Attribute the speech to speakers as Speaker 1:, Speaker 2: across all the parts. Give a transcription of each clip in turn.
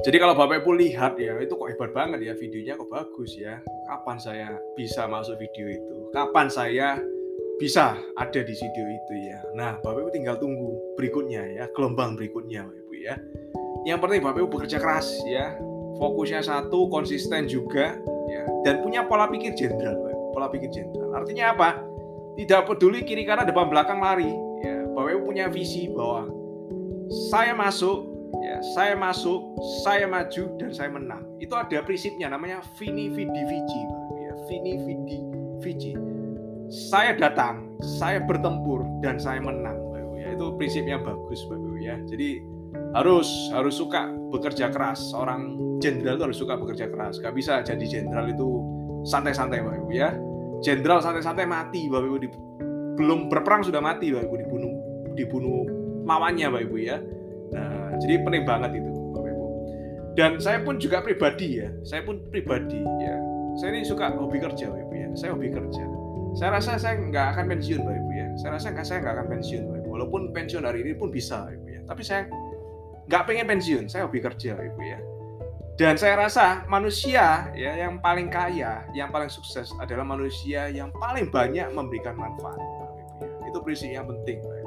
Speaker 1: Jadi kalau Bapak Ibu lihat ya, itu kok hebat banget ya videonya kok bagus ya. Kapan saya bisa masuk video itu? Kapan saya bisa ada di video itu ya. Nah, Bapak Ibu tinggal tunggu berikutnya ya, gelombang berikutnya Bapak Ibu ya. Yang penting Bapak Ibu bekerja keras ya. Fokusnya satu, konsisten juga ya dan punya pola pikir jenderal, pola pikir jenderal. Artinya apa? Tidak peduli kiri kanan depan belakang lari ya. Bapak Ibu punya visi bahwa saya masuk ya saya masuk saya maju dan saya menang. Itu ada prinsipnya namanya vini vidi vici ya vini vidi vici saya datang saya bertempur dan saya menang ya itu prinsip yang bagus Bapak ya. Jadi harus harus suka bekerja keras. Orang jenderal itu harus suka bekerja keras. Gak bisa jadi jenderal itu santai-santai Bapak ya. Jenderal santai-santai mati Bapak Ibu. Belum berperang sudah mati Bapak Ibu. Dibunuh dibunuh lawannya Bapak Ibu ya Nah, jadi penting banget itu, Bapak Ibu. Dan saya pun juga pribadi ya, saya pun pribadi ya. Saya ini suka hobi kerja, Bapak Ibu ya. Saya hobi kerja. Saya rasa saya nggak akan pensiun, Bapak Ibu ya. Saya rasa saya nggak akan pensiun, Bapak Ibu. Walaupun pensiun hari ini pun bisa, Bapak Ibu ya. Tapi saya nggak pengen pensiun, saya hobi kerja, Bapak Ibu ya. Dan saya rasa manusia ya yang paling kaya, yang paling sukses adalah manusia yang paling banyak memberikan manfaat. Bapak Ibu ya. Itu prinsip yang penting, Bapak.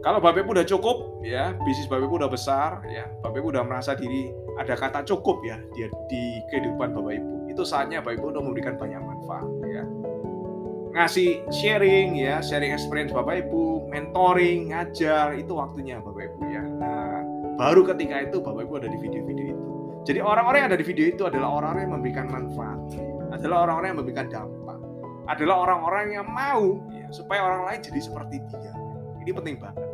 Speaker 1: Kalau Bapak Ibu udah cukup, ya bisnis Bapak Ibu udah besar, ya Bapak Ibu udah merasa diri ada kata cukup ya di, di kehidupan Bapak Ibu. Itu saatnya Bapak Ibu udah memberikan banyak manfaat, ya ngasih sharing ya, sharing experience Bapak Ibu, mentoring, ngajar, itu waktunya Bapak Ibu ya. Nah, baru ketika itu Bapak Ibu ada di video-video itu. Jadi orang-orang yang ada di video itu adalah orang-orang yang memberikan manfaat, adalah orang-orang yang memberikan dampak, adalah orang-orang yang mau ya, supaya orang lain jadi seperti dia. Ini penting banget.